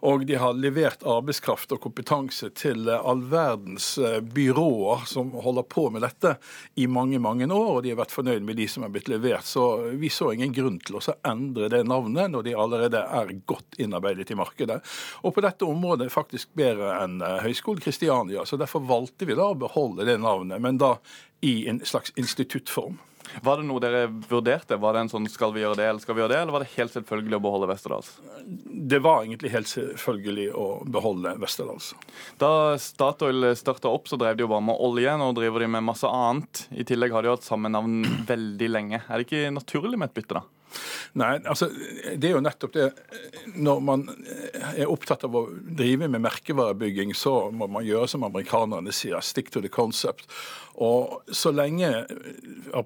Og de har levert arbeidskraft og kompetanse til eh, all verdens eh, byråer som holder på med dette i mange, mange år, og de har vært fornøyd med de som er blitt levert. Så vi så ingen grunn til å endre det navnet når de allerede er godt innarbeidet i markedet. Og på dette området faktisk bedre enn eh, Høgskolen Kristiania, så derfor valgte vi da å beholde det navnet, men da i en slags instituttform. Var det noe dere vurderte? Var det en sånn skal vi gjøre det, eller skal vi gjøre det, eller var det helt selvfølgelig å beholde Westerdals? Det var egentlig helt selvfølgelig å beholde Westerdals. Da Statoil starta opp, så drev de jo bare med olje. Nå driver de med masse annet. I tillegg har de jo hatt samme navn veldig lenge. Er det ikke naturlig med et bytte, da? Nei, altså det er jo nettopp det. Når man er opptatt av å drive med merkevarebygging, så må man gjøre som amerikanerne sier, stick to the concept. Og så lenge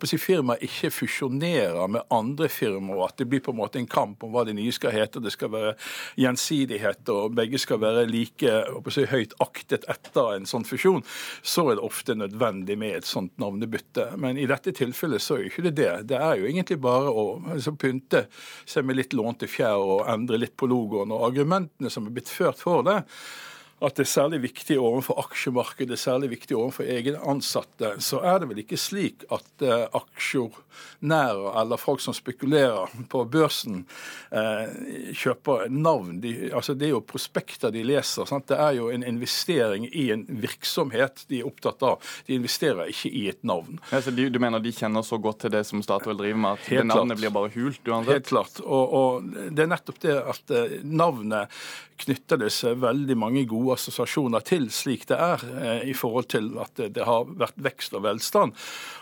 si, firmaet ikke fusjonerer med andre firmaer, at det blir på en måte en kamp om hva det nye skal hete, det skal være gjensidighet, og begge skal være like si, høyt aktet etter en sånn fusjon, så er det ofte nødvendig med et sånt navnebytte. Men i dette tilfellet så er jo ikke det det. Det er jo egentlig bare å altså, pynte seg med litt lånte fjær og endre litt på logoen. Og argumentene som er blitt ført for det, at det er særlig viktig overfor aksjemarkedet, særlig viktig overfor egne ansatte, så er det vel ikke slik at eh, aksjonærer eller folk som spekulerer på børsen, eh, kjøper navn. De, altså det er jo prospekter de leser. Sant? Det er jo en investering i en virksomhet de er opptatt av. De investerer ikke i et navn. Ja, de, du mener de kjenner så godt til det som Statoil driver med, at navnet klart. blir bare hult uansett? Helt klart. Og, og det er nettopp det at eh, navnet knytter det seg veldig mange gode assosiasjoner til, slik det er, eh, i forhold til at det, har vært vekst og velstand.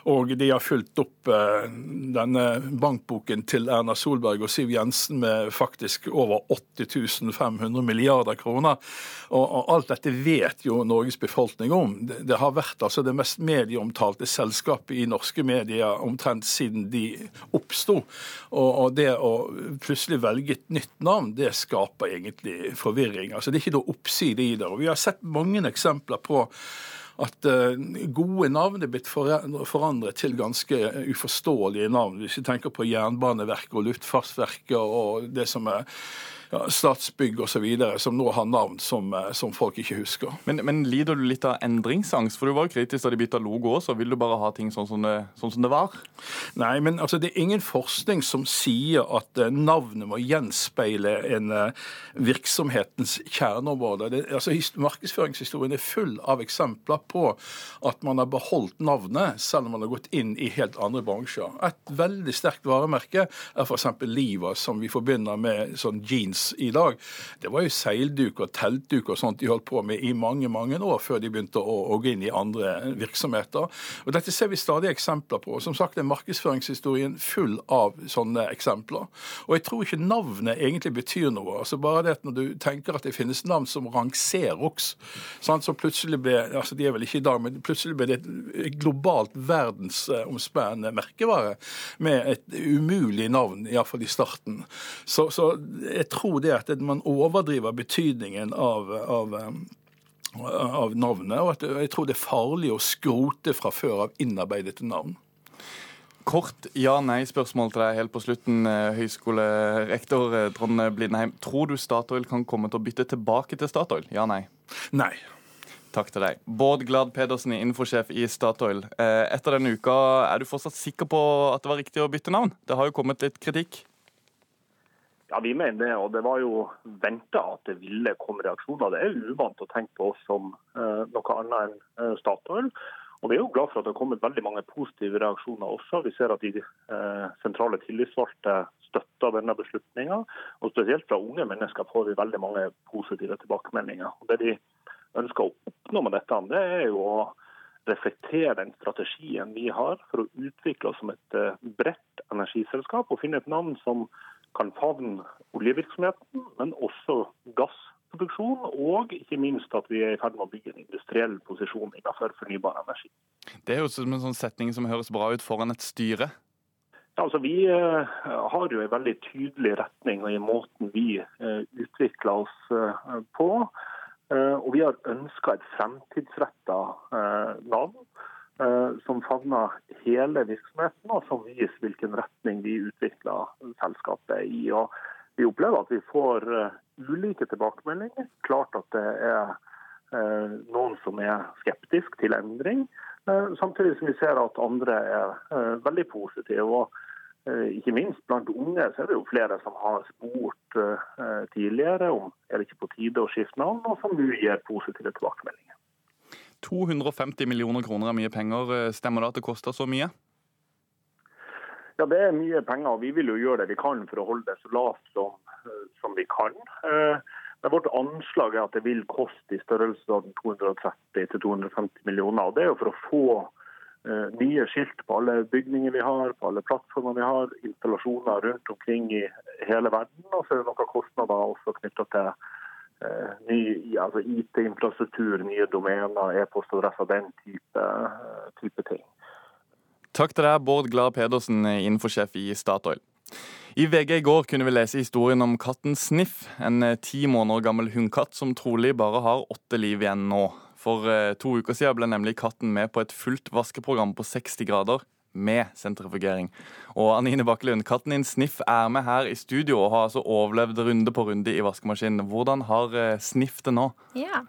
Og de har fulgt opp eh, denne bankboken til Erna Solberg og Siv Jensen med faktisk over 80 500 milliarder kroner. Og, alt dette vet jo Norges befolkning om. Det, har vært altså det mest medieomtalte selskapet i norske medier omtrent siden de oppsto. Og, det å plutselig velge et nytt navn, det skaper egentlig forvirring. Altså Det er ikke noe oppside i. Og Vi har sett mange eksempler på at eh, gode navn er blitt forandret til ganske uforståelige navn. Hvis vi tenker på Jernbaneverket og Luftfartsverket og det som er ja, Statsbygg osv., som nå har navn som, eh, som folk ikke husker. Men, men lider du litt av endringsangst? For du var jo kritisk da de bytta logo også. Vil du bare ha ting sånn som det, sånn som det var? Nei, men altså, det er ingen forskning som sier at eh, navnet må gjenspeile en eh, virksomhetens kjerneområde. Det, altså, markedsføringshistorien er full av eksempler på at man har beholdt navnet, selv om man har gått inn i helt andre bransjer. Et veldig sterkt varemerke er f.eks. Liva, som vi forbinder med sånn jeans i dag. Det var jo seilduk og teltduk og sånt de holdt på med i mange mange år før de begynte å, å gå inn i andre virksomheter. Og Dette ser vi stadig eksempler på. Som sagt er markedsføringshistorien full av sånne eksempler. Og jeg tror ikke navnet egentlig betyr noe. Altså Bare det at når du tenker at det finnes navn som Rangserox, sant, så plutselig ble altså de er vel ikke i dag, men plutselig ble det et globalt verdensomspennende merkevare med et umulig navn, iallfall i starten. Så, så jeg tror det at man overdriver betydningen av, av av navnet, og at jeg tror det er farlig å skrote fra før av innarbeidede navn. Kort ja-nei-spørsmål til deg helt på slutten, eh, høyskolerektor eh, Trond Blindheim. Tror du Statoil kan komme til å bytte tilbake til Statoil? Ja-nei? Nei. Takk til deg. Bård Glad Pedersen, infosjef i Statoil. Eh, Etter denne uka, er du fortsatt sikker på at det var riktig å bytte navn? Det har jo kommet litt kritikk. Ja, Vi mener det, og det var jo venta at det ville komme reaksjoner. Det er uvant å tenke på oss som eh, noe annet enn eh, Statoil. Og Vi er jo glad for at det har kommet veldig mange positive reaksjoner også. Vi ser at de eh, sentrale tillitsvalgte støtter denne beslutninga. Og spesielt fra unge mennesker får vi veldig mange positive tilbakemeldinger. Og Det de ønsker å oppnå med dette, det er jo å reflektere den strategien vi har for å utvikle oss som et eh, bredt energiselskap og finne et navn som kan favne oljevirksomheten, men også gassproduksjon, og ikke minst at vi er i ferd med å bygge en industriell posisjon innenfor fornybar energi. Det er jo som en sånn setning som høres bra ut foran et styre. Ja, altså Vi eh, har jo en veldig tydelig retning i måten vi eh, utvikler oss eh, på. Og vi har ønska et fremtidsretta navn som favner hele virksomheten, og som viser hvilken retning vi utvikler selskapet i. Og vi opplever at vi får eh, ulike tilbakemeldinger. Klart at det er eh, noen som er skeptisk til endring, eh, samtidig som vi ser at andre er eh, veldig positive. og eh, ikke minst blant unge så er det jo flere som har spurt eh, tidligere om er det ikke på tide å skifte navn, og som nå gir positive tilbakemeldinger. 250 millioner kroner er mye penger. Eh, Stemmer det at det koster så mye? Ja, Det er mye penger, og vi vil jo gjøre det vi kan for å holde det så lavt som, eh, som vi kan. Eh, Men vårt anslag er at det vil koste i størrelsesorden 230-250 millioner. og Det er jo for å få nye skilt på alle bygninger vi har, på alle plattformer vi har, installasjoner rundt omkring i hele verden. Og så er det noen kostnader også knytta til ny altså IT-infrastruktur, nye domener, e-postadresser, den type, eh, type ting. Takk til deg, Bård Glad Pedersen, infosjef i Statoil. I VG i går kunne vi lese historien om katten Sniff, en eh, ti måneder gammel hunnkatt som trolig bare har åtte liv igjen nå. For eh, to uker siden ble nemlig katten med på et fullt vaskeprogram på 60 grader. Med sentrifugering. Og Anine Bakkelund, katten din Sniff er med her i studio og har altså overlevd runde på runde i vaskemaskinen. Hvordan har eh, Sniff det nå? Ja,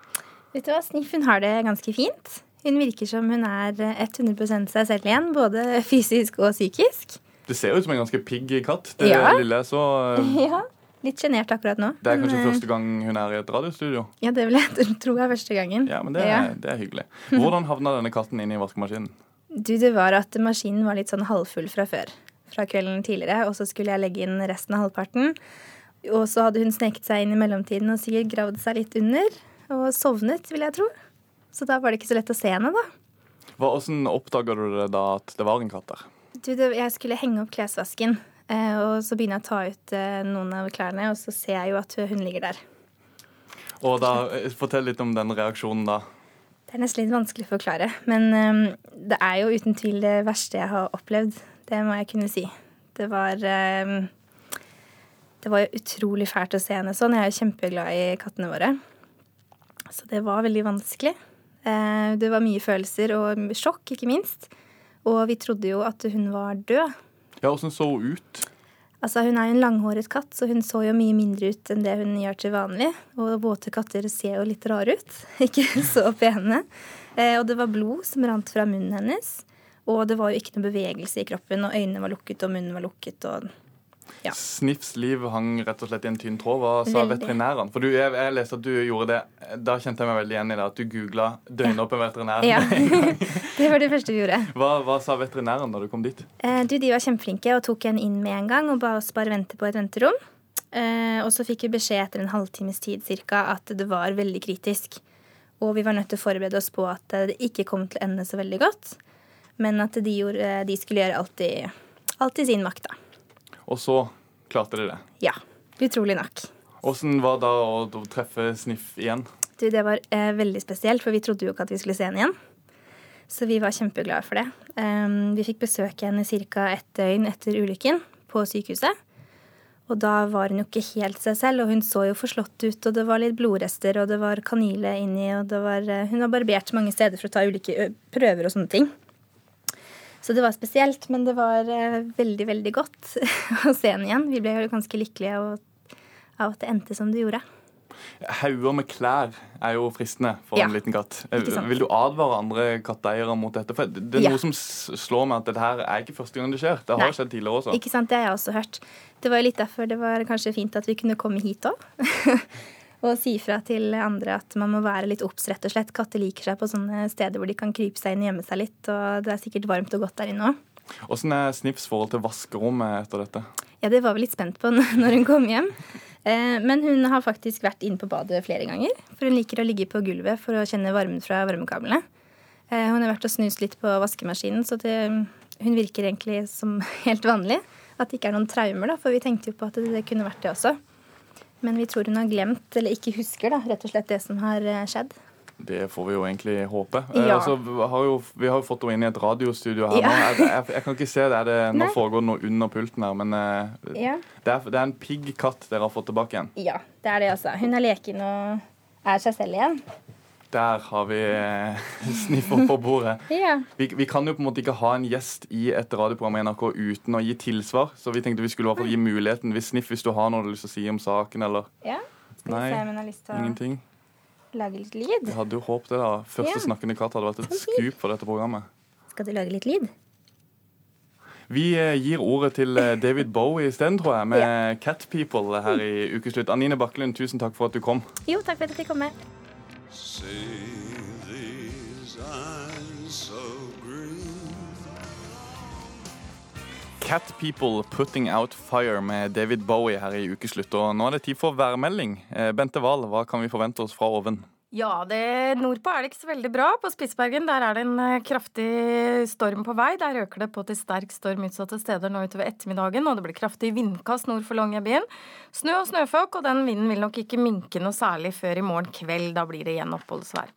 vet du hva, Sniff hun har det ganske fint. Hun virker som hun er 100 seg selv igjen, både fysisk og psykisk. Det ser ut som en ganske pigg katt. Det Ja. lille så. eh, Ja, Litt sjenert akkurat nå. Det er kanskje men, eh, første gang hun er i et radiostudio? Ja, det vil jeg tro er første gangen. Ja, men det, Ja. er- det er hyggelig. Hvordan havna denne katten inn i vaskemaskinen? Du, det var at maskinen var litt sånn halvfull fra før. Fra kvelden tidligere. Og så skulle jeg legge inn resten av halvparten. Og så hadde hun sneket seg inn i mellomtiden og sikkert gravd seg litt under. Og sovnet, vil jeg tro. Så da var det ikke så lett å se henne, da. Hva, hvordan oppdaga du det da at det var en katt der? Du, det, jeg skulle henge opp klesvasken. Eh, og så begynner jeg å ta ut eh, noen av klærne, og så ser jeg jo at hun ligger der. Og da, eh, Fortell litt om den reaksjonen da. Det er nesten litt vanskelig å forklare. Men eh, det er jo uten tvil det verste jeg har opplevd. Det må jeg kunne si. Det var eh, Det var jo utrolig fælt å se henne sånn. Jeg er jo kjempeglad i kattene våre. Så det var veldig vanskelig. Eh, det var mye følelser og sjokk, ikke minst. Og vi trodde jo at hun var død. Ja, Åssen så hun ut? Altså, Hun er jo en langhåret katt, så hun så jo mye mindre ut enn det hun gjør til vanlig. Og våte katter ser jo litt rare ut. Ikke så pene. Eh, og det var blod som rant fra munnen hennes. Og det var jo ikke noe bevegelse i kroppen, og øynene var lukket, og munnen var lukket. og ja. Sniffs liv hang rett og slett i en tynn tråd. Hva sa Veldig. veterinærene? For du, jeg, jeg leste at du gjorde det. Da kjente jeg meg veldig igjen i det. At du googla 'døgnåpen veterinær'. Ja. det var det første vi gjorde. hva, hva sa veterinæren da du kom dit? Eh, du, De var kjempeflinke og tok en inn med en gang og ba oss bare vente på et venterom. Eh, og så fikk vi beskjed etter en halvtimes tid cirka, at det var veldig kritisk. Og vi var nødt til å forberede oss på at det ikke kom til å ende så veldig godt. Men at de, gjorde, de skulle gjøre alt i, alt i sin makt, da. Og så klarte dere det. Ja. Utrolig nok. Åssen var det å, treffe Sniff igjen? Du, det var eh, veldig spesielt, for vi trodde jo ikke at vi skulle se henne igjen. Så vi var kjempeglade for det. Um, vi fikk besøke henne ca. ett døgn etter ulykken på sykehuset. Og da var hun jo ikke helt seg selv, og hun så jo forslått ut, og det var litt blodrester, og det var kanyle inni, og det var eh, Hun var barbert mange steder for å ta ulike prøver og sånne ting. Så det var spesielt, men det var eh, veldig, veldig godt å se henne igjen. Vi ble jo ganske lykkelige av, av at det endte som det gjorde. Hauger med klær er jo fristende for Ja, en liten katt. Eh. Vil du advare andre katteeiere mot dette? For det det er Ja. noe som slår meg at dette her er ikke første gang det skjer. Det har Nei. skjedd tidligere også. Ikke sant, Det har jeg også hørt. Det var jo litt derfor det var kanskje fint at vi kunne komme hit òg. og si fra til andre at man må være litt obs, rett og slett. Katter liker seg på sånne steder hvor de kan krype seg inn og gjemme seg litt. Og det er sikkert varmt og godt der inne òg. Åssen er Snips forhold til vaskerommet etter dette? Ja, det var vi litt spent på når hun kom hjem. Eh, Men hun har faktisk vært inne på badet flere ganger. For hun liker å ligge på gulvet for å kjenne varmen fra varmekablene. Eh, Hun har vært og snust litt på vaskemaskinen, så det, hun virker egentlig som helt vanlig. At det ikke er noen traumer, da, for vi tenkte jo på at det, det kunne vært det også. Men vi tror hun har glemt, eller ikke husker, da, rett og slett det som har eh, skjedd. Det får vi jo egentlig håpe. Eh, Ja. altså, vi har jo, vi har jo fått henne inn i et radiostudio her Ja. nå. Jeg, jeg, jeg kan ikke se det. Det nå Nei. foregår noe under pulten her, men eh, Ja. det, er, det er en pigg katt dere har fått tilbake igjen. Ja, det er det, altså. Hun er leken og er seg selv igjen. Der har vi eh, sniffer på bordet. Ja. Vi, vi kan jo på en måte ikke ha en gjest i et radioprogram i NRK uten å gi tilsvar, så vi tenkte vi skulle i hvert fall gi muligheten. Hvis Sniff, hvis du har noe du har lyst til å si om saken, eller ja. Nei, ingenting. lage litt lyd? Vi hadde jo håpet det, da. Første Ja. snakkende katt hadde vært et skup for dette programmet. Skal du lage litt lyd? Vi eh, gir ordet til eh, David Bowie isteden, tror jeg, med Cat People her i Ukeslutt. Anine Bakkelund, tusen takk for at du kom. Jo, takk for at jeg fikk komme. Cat People Putting Out Fire med David Bowie her i Ukeslutt. Og nå er det tid for værmelding. Eh, Bente Wahl, hva kan vi forvente oss fra oven? Ja, det, nordpå er det ikke så veldig bra. På Spitsbergen der er det en eh, kraftig storm på vei. Der øker det på til sterk storm utsatte steder nå utover ettermiddagen. Og det blir kraftig vindkast nord for Longyearbyen. Snø og snøfokk, og den vinden vil nok ikke minke noe særlig før i morgen kveld. Da blir det igjen oppholdsvær.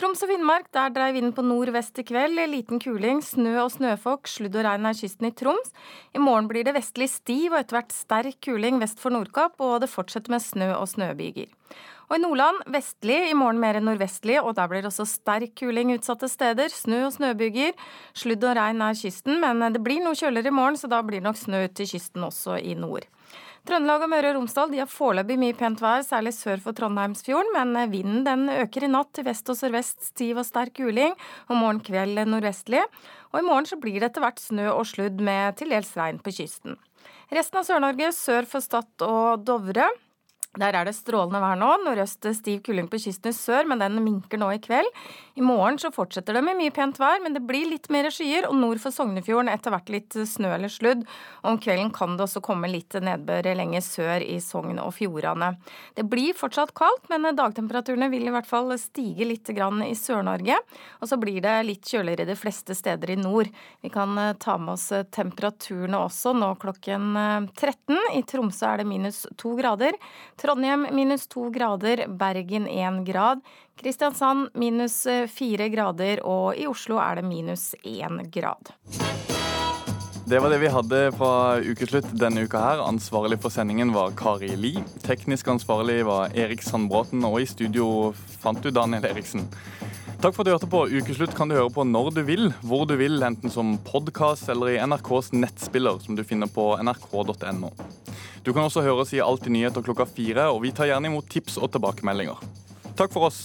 Troms og Finnmark, der dreier vinden på nordvest i kveld. Liten kuling, snø og snøfokk, sludd og regn er kysten i Troms. I morgen blir det vestlig stiv og etter hvert sterk kuling vest for Nordkapp, og det fortsetter med snø og snøbyger. Og i Nordland vestlig, i morgen mer nordvestlig, og der blir også sterk kuling utsatte steder. Snø og snøbyger. Sludd og regn nær kysten, men det blir noe kjøligere i morgen, så da blir det nok snø ut til kysten også i nord. Trøndelag og Møre og Romsdal har foreløpig mye pent vær, særlig sør for Trondheimsfjorden, men vinden den øker i natt til vest og sørvest stiv og sterk kuling, og morgen kveld nordvestlig. Og i morgen blir det etter hvert snø og sludd med til dels regn på kysten. Resten av Sør-Norge sør for Stad og Dovre. Der er det strålende vær nå. Nordøst stiv kuling på kysten i sør, men den minker nå i kveld. I morgen så fortsetter det med mye pent vær, men det blir litt mer skyer, og nord for Sognefjorden etter hvert litt snø eller sludd. Om kvelden kan det også komme litt nedbør lenger sør i Sogn og Fjordane. Det blir fortsatt kaldt, men dagtemperaturene vil i hvert fall stige litt grann i Sør-Norge. Og så blir det litt kjøligere de fleste steder i nord. Vi kan ta med oss temperaturene også nå klokken 13. I Tromsø er det minus to grader. Trondheim minus to grader, Bergen én grad, Kristiansand minus fire grader, og i Oslo er det minus én grad. Det var det vi hadde fra ukeslutt denne uka her. Ansvarlig for sendingen var Kari Li. Teknisk ansvarlig var Erik Sandbråten, og i studio fant du Daniel Eriksen. Takk for at du hørte på. Ukeslutt kan du høre på når du vil, hvor du vil, enten som podkast eller i NRKs nettspiller, som du finner på nrk.no. Du kan også høre oss i Alltid nyheter klokka fire, og vi tar gjerne imot tips og tilbakemeldinger. Takk for oss.